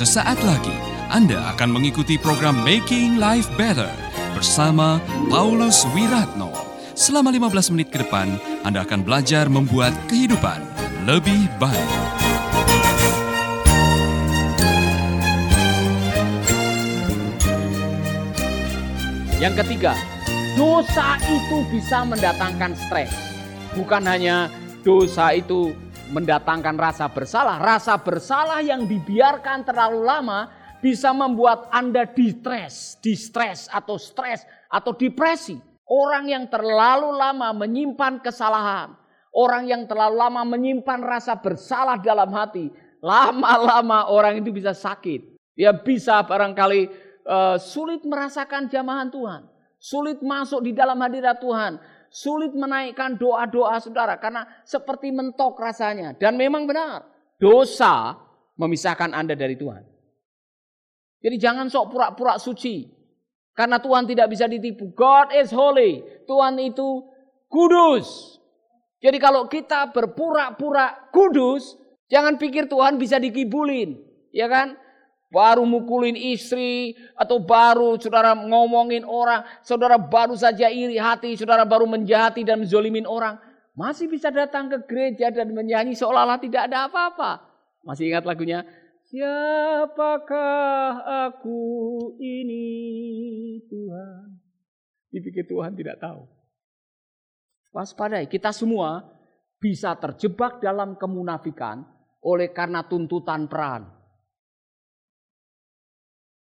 Sesaat lagi Anda akan mengikuti program Making Life Better bersama Paulus Wiratno. Selama 15 menit ke depan, Anda akan belajar membuat kehidupan lebih baik. Yang ketiga, dosa itu bisa mendatangkan stres. Bukan hanya dosa itu mendatangkan rasa bersalah. Rasa bersalah yang dibiarkan terlalu lama bisa membuat Anda distres, distres atau stres atau depresi. Orang yang terlalu lama menyimpan kesalahan, orang yang terlalu lama menyimpan rasa bersalah dalam hati, lama-lama orang itu bisa sakit. Dia bisa barangkali uh, sulit merasakan jamahan Tuhan, sulit masuk di dalam hadirat Tuhan, sulit menaikkan doa-doa saudara karena seperti mentok rasanya. Dan memang benar, dosa memisahkan Anda dari Tuhan. Jadi jangan sok pura-pura suci. Karena Tuhan tidak bisa ditipu. God is holy. Tuhan itu kudus. Jadi kalau kita berpura-pura kudus, jangan pikir Tuhan bisa dikibulin. Ya kan? Baru mukulin istri atau baru saudara ngomongin orang, saudara baru saja iri hati, saudara baru menjahati dan menzolimin orang, masih bisa datang ke gereja dan menyanyi seolah-olah tidak ada apa-apa. Masih ingat lagunya? Siapakah aku ini Tuhan? Dipikir Tuhan tidak tahu. Waspadai, kita semua bisa terjebak dalam kemunafikan oleh karena tuntutan peran.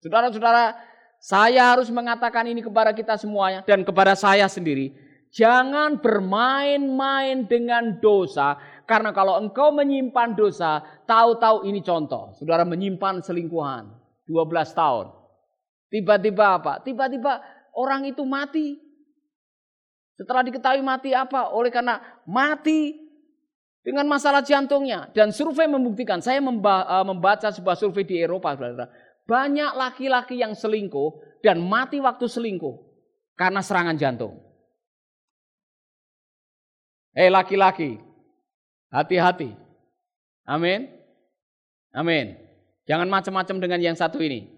Saudara-saudara, saya harus mengatakan ini kepada kita semuanya dan kepada saya sendiri. Jangan bermain-main dengan dosa. Karena kalau engkau menyimpan dosa, tahu-tahu ini contoh. Saudara menyimpan selingkuhan 12 tahun. Tiba-tiba apa? Tiba-tiba orang itu mati. Setelah diketahui mati apa? Oleh karena mati dengan masalah jantungnya. Dan survei membuktikan, saya eh, membaca sebuah survei di Eropa, saudara. Banyak laki-laki yang selingkuh dan mati waktu selingkuh karena serangan jantung. Eh laki-laki, hati-hati. Amin. Amin. Jangan macam-macam dengan yang satu ini.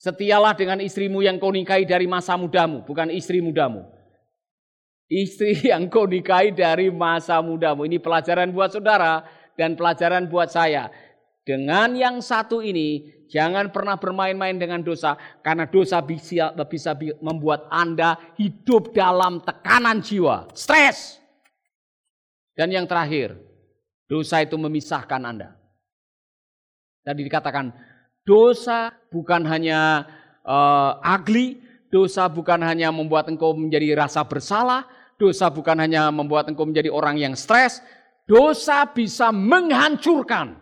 Setialah dengan istrimu yang kau nikahi dari masa mudamu, bukan istri mudamu. Istri yang kau nikahi dari masa mudamu. Ini pelajaran buat saudara dan pelajaran buat saya. Dengan yang satu ini, jangan pernah bermain-main dengan dosa, karena dosa bisa, bisa membuat Anda hidup dalam tekanan jiwa, stres. Dan yang terakhir, dosa itu memisahkan Anda. Tadi dikatakan, dosa bukan hanya uh, ugly, dosa bukan hanya membuat engkau menjadi rasa bersalah, dosa bukan hanya membuat engkau menjadi orang yang stres, dosa bisa menghancurkan.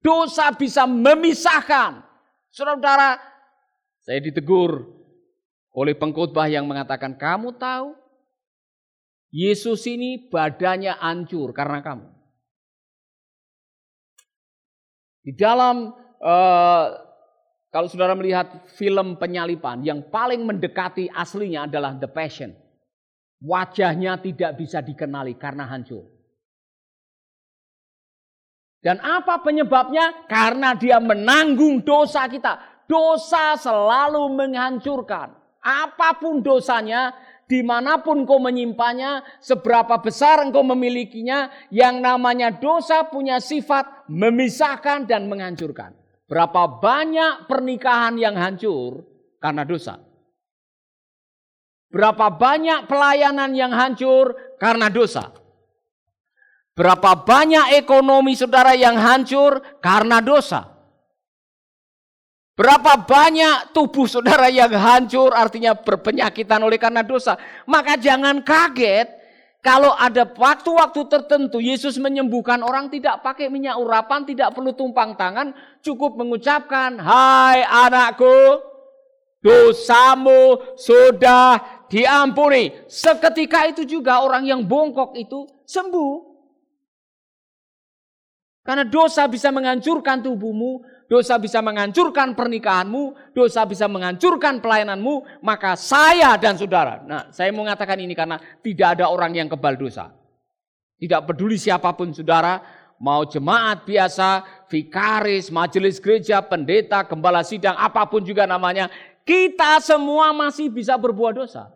Dosa bisa memisahkan. Saudara-saudara, saya ditegur oleh pengkhotbah yang mengatakan, kamu tahu Yesus ini badannya hancur karena kamu. Di dalam uh, kalau saudara melihat film penyalipan yang paling mendekati aslinya adalah The Passion. Wajahnya tidak bisa dikenali karena hancur. Dan apa penyebabnya? Karena dia menanggung dosa kita. Dosa selalu menghancurkan. Apa pun dosanya, di mana pun kau menyimpannya, seberapa besar engkau memilikinya, yang namanya dosa punya sifat memisahkan dan menghancurkan. Berapa banyak pernikahan yang hancur karena dosa. Berapa banyak pelayanan yang hancur karena dosa. Berapa banyak ekonomi saudara yang hancur karena dosa. Berapa banyak tubuh saudara yang hancur artinya berpenyakitan oleh karena dosa. Maka jangan kaget kalau ada waktu-waktu tertentu Yesus menyembuhkan orang tidak pakai minyak urapan, tidak perlu tumpang tangan, cukup mengucapkan, "Hai anakku, dosamu sudah diampuni." Seketika itu juga orang yang bongkok itu sembuh. Karena dosa bisa menghancurkan tubuhmu, dosa bisa menghancurkan pernikahanmu, dosa bisa menghancurkan pelayananmu, maka saya dan saudara. Nah, saya mau mengatakan ini karena tidak ada orang yang kebal dosa. Tidak peduli siapa pun saudara, mau jemaat biasa, vikaris, majelis gereja, pendeta, gembala sidang, apa pun juga namanya, kita semua masih bisa berbuat dosa.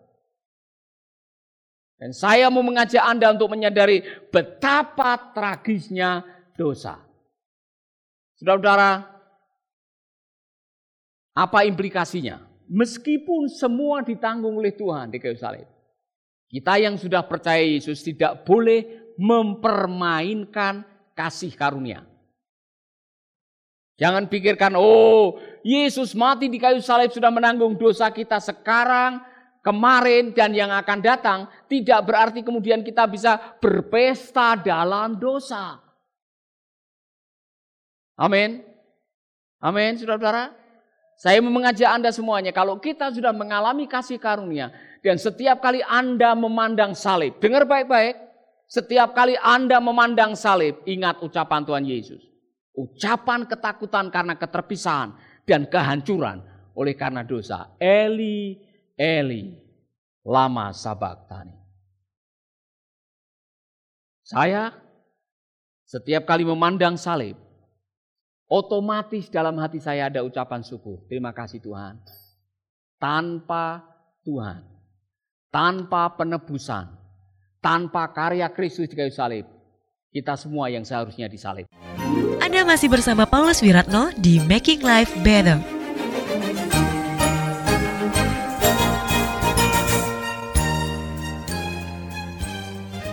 Dan saya mau mengajak Anda untuk menyadari betapa tragisnya dosa. Saudara-saudara, apa implikasinya? Meskipun semua ditanggung oleh Tuhan di kayu salib. Kita yang sudah percaya Yesus tidak boleh mempermainkan kasih karunia. Jangan pikirkan, oh Yesus mati di kayu salib sudah menanggung dosa kita sekarang, kemarin, dan yang akan datang. Tidak berarti kemudian kita bisa berpesta dalam dosa. Amin. Amin, saudara-saudara. Saya mau mengajak Anda semuanya, kalau kita sudah mengalami kasih karunia, dan setiap kali Anda memandang salib, dengar baik-baik, setiap kali Anda memandang salib, ingat ucapan Tuhan Yesus. Ucapan ketakutan karena keterpisahan dan kehancuran oleh karena dosa. Eli, Eli, lama sabak tani. Saya setiap kali memandang salib, otomatis dalam hati saya ada ucapan syukur. Terima kasih Tuhan. Tanpa Tuhan, tanpa penebusan, tanpa karya Kristus di kayu salib, kita semua yang seharusnya disalib. Anda masih bersama Paulus Wiratno di Making Life Better.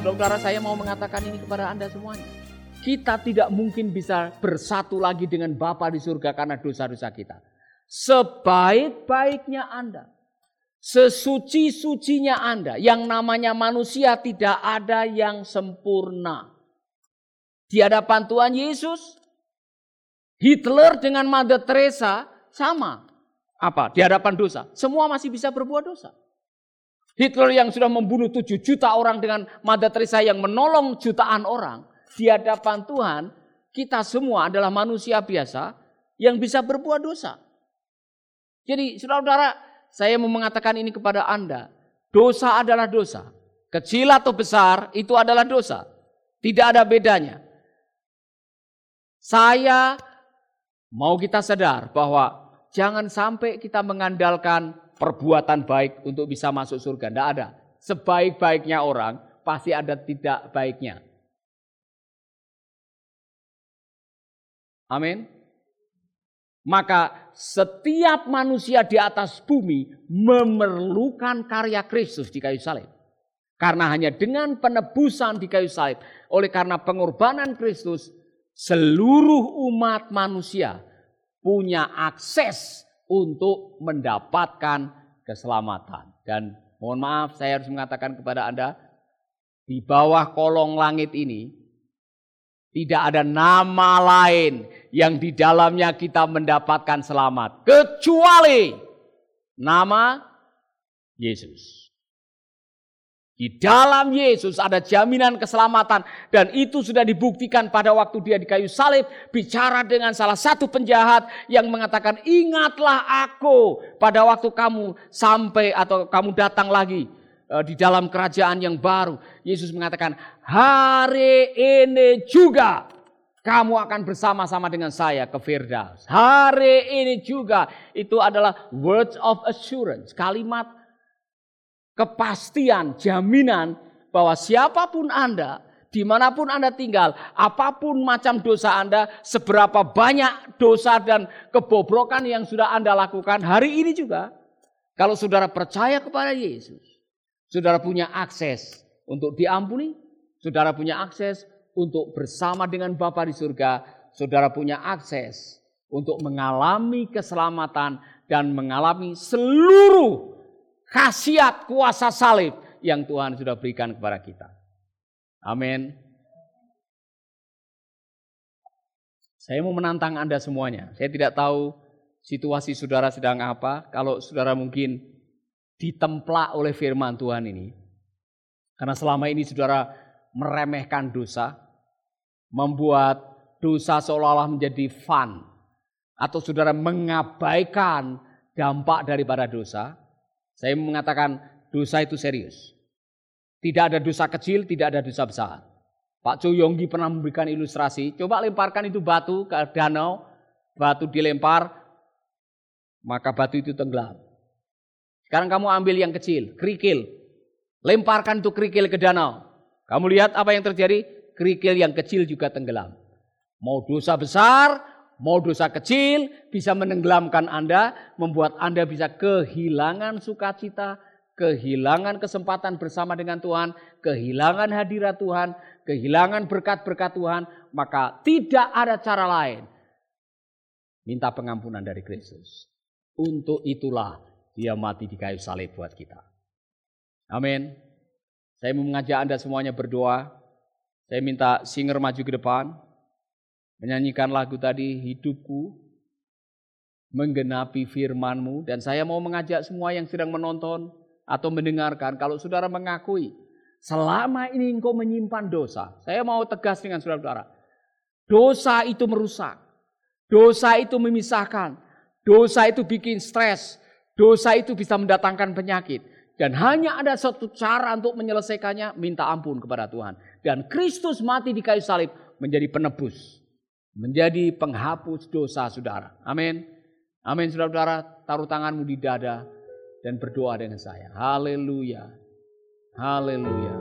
Saudara saya mau mengatakan ini kepada Anda semuanya. Kita tidak mungkin bisa bersatu lagi dengan Bapa di surga karena dosa-dosa kita. Sebaik-baiknya Anda, sesuci-sucinya Anda, yang namanya manusia tidak ada yang sempurna di hadapan Tuhan Yesus. Hitler dengan Mother Teresa sama. Apa? Di hadapan dosa. Semua masih bisa berbuat dosa. Hitler yang sudah membunuh 7 juta orang dengan Mother Teresa yang menolong jutaan orang. Di hadapan Tuhan, kita semua adalah manusia biasa yang bisa berbuat dosa. Jadi saudara-saudara, saya mau mengatakan ini kepada Anda. Dosa adalah dosa. Kecil atau besar itu adalah dosa. Tidak ada bedanya. Saya mau kita sadar bahwa jangan sampai kita mengandalkan perbuatan baik untuk bisa masuk surga. Tidak ada. Sebaik-baiknya orang pasti ada tidak baiknya. Amin. Maka setiap manusia di atas bumi memerlukan karya Kristus di kayu salib. Karena hanya dengan penebusan di kayu salib, oleh karena pengorbanan Kristus, seluruh umat manusia punya akses untuk mendapatkan keselamatan. Dan mohon maaf saya harus mengatakan kepada Anda, di bawah kolong langit ini tidak ada nama lain yang di dalamnya kita mendapatkan selamat. Kecuali nama Yesus. Di dalam Yesus ada jaminan keselamatan dan itu sudah dibuktikan pada waktu dia di kayu salib bicara dengan salah satu penjahat yang mengatakan ingatlah aku pada waktu kamu sampai atau kamu datang lagi eh, di dalam kerajaan yang baru. Yesus mengatakan hari ini juga kamu akan bersama-sama dengan saya ke Firdaus. Hari ini juga itu adalah words of assurance, kalimat kepastian, jaminan bahwa siapa pun Anda, di mana pun Anda tinggal, apa pun macam dosa Anda, seberapa banyak dosa dan kebobrokan yang sudah Anda lakukan hari ini juga, kalau saudara percaya kepada Yesus, saudara punya akses untuk diampuni, saudara punya akses untuk bersama dengan Bapa di surga, saudara punya akses untuk mengalami keselamatan dan mengalami seluruh khasiat kuasa salib yang Tuhan sudah berikan kepada kita. Amin. Saya mau menantang Anda semuanya. Saya tidak tahu situasi saudara sedang apa. Kalau saudara mungkin ditemplak oleh firman Tuhan ini. Karena selama ini saudara meremehkan dosa. Membuat dosa seolah-olah menjadi fun. Atau saudara mengabaikan dampak daripada dosa. Saya mengatakan dosa itu serius. Tidak ada dosa kecil, tidak ada dosa besar. Pak Coyonggi pernah memberikan ilustrasi. Coba lemparkan itu batu ke danau, batu dilempar, maka batu itu tenggelam. Sekarang kamu ambil yang kecil, kerikil. Lemparkan itu kerikil ke danau. Kamu lihat apa yang terjadi? Kerikil yang kecil juga tenggelam. Mau dosa besar, mau dosa kecil, bisa menenggelamkan Anda, membuat Anda bisa kehilangan sukacita, kehilangan kesempatan bersama dengan Tuhan, kehilangan hadirat Tuhan, kehilangan berkat-berkat Tuhan, maka tidak ada cara lain. Minta pengampunan dari Kristus. Untuk itulah dia mati di kayu salib buat kita. Amin. Saya mau mengajak Anda semuanya berdoa. Saya minta singer maju ke depan. Menyanyikan lagu tadi, hidupku menggenapi firmanmu. Dan saya mau mengajak semua yang sedang menonton atau mendengarkan. Kalau saudara mengakui, selama ini engkau menyimpan dosa. Saya mau tegas dengan saudara-saudara. Dosa itu merusak. Dosa itu memisahkan. Dosa itu bikin stres. Dosa itu bisa mendatangkan penyakit. Dan hanya ada satu cara untuk menyelesaikannya, minta ampun kepada Tuhan. Dan Kristus mati di kayu salib menjadi penebus. Menjadi penghapus dosa saudara. Amin. Amin saudara-saudara, taruh tanganmu di dada dan berdoa dengan saya. Haleluya. Haleluya.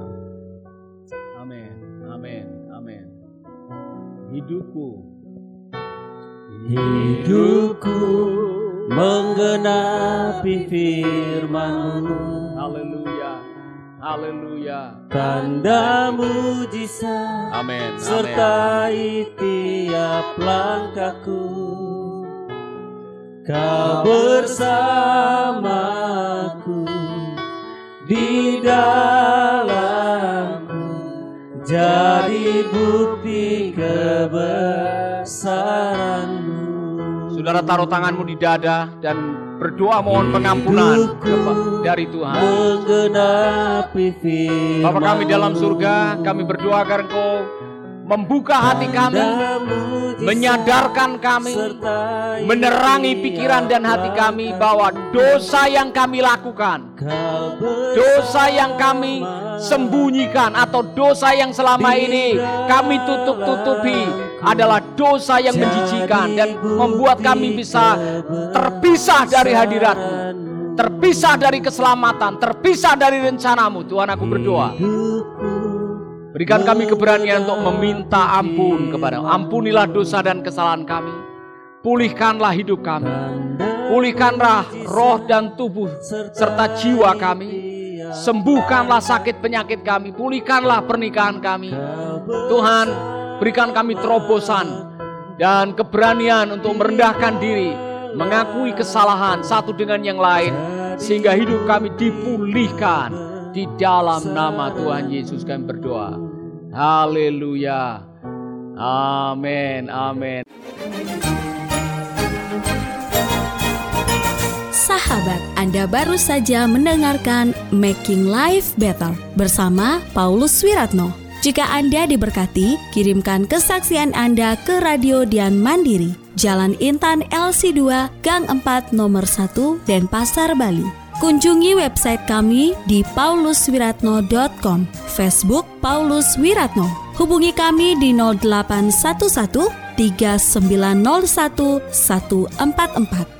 Amin. Amin. Amin. Hidupku. Hidupku menggenapi firman-Mu. Haleluya. Tanda mujizat. Amin. sertai tiap langkahku. Kau bersamaku di dalamku jadi bukti kebesaranmu. Saudara taruh tanganmu di dada dan berdoa mohon pengampunan dari Tuhan. Bapa kami dalam surga, kami berdoa agar Engkau membuka hati kami, menyadarkan kami, menerangi pikiran dan hati kami bahwa dosa yang kami lakukan, dosa yang kami sembunyikan atau dosa yang selama ini kami tutup-tutupi adalah dosa yang menjijikan dan membuat kami bisa terpisah dari hadiratmu, terpisah dari keselamatan, terpisah dari rencanamu. Tuhan aku berdoa. Berikan kami keberanian untuk meminta ampun kepada Ampunilah dosa dan kesalahan kami. Pulihkanlah hidup kami. Pulihkanlah roh dan tubuh serta jiwa kami. Sembuhkanlah sakit penyakit kami. Pulihkanlah pernikahan kami. Tuhan, berikan kami terobosan dan keberanian untuk merendahkan diri, mengakui kesalahan satu dengan yang lain, sehingga hidup kami dipulihkan. Di dalam nama Tuhan Yesus kami berdoa. Haleluya. Amin. Amin. Sahabat, Anda baru saja mendengarkan Making Life Better bersama Paulus Wiratno. Jika Anda diberkati, kirimkan kesaksian Anda ke Radio Dian Mandiri, Jalan Intan LC2, Gang 4, Nomor 1, Denpasar, Bali. Kunjungi website kami di pauluswiratno.com, Facebook Paulus Wiratno. Hubungi kami di 0811 3901 144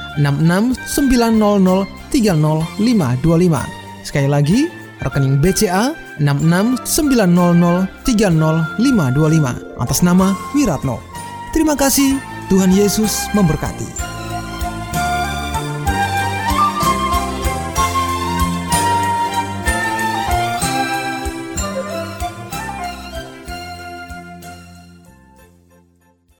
6690300525. Sekali lagi, rekening BCA 6690300525 atas nama Wiratno. Terima kasih, Tuhan Yesus memberkati.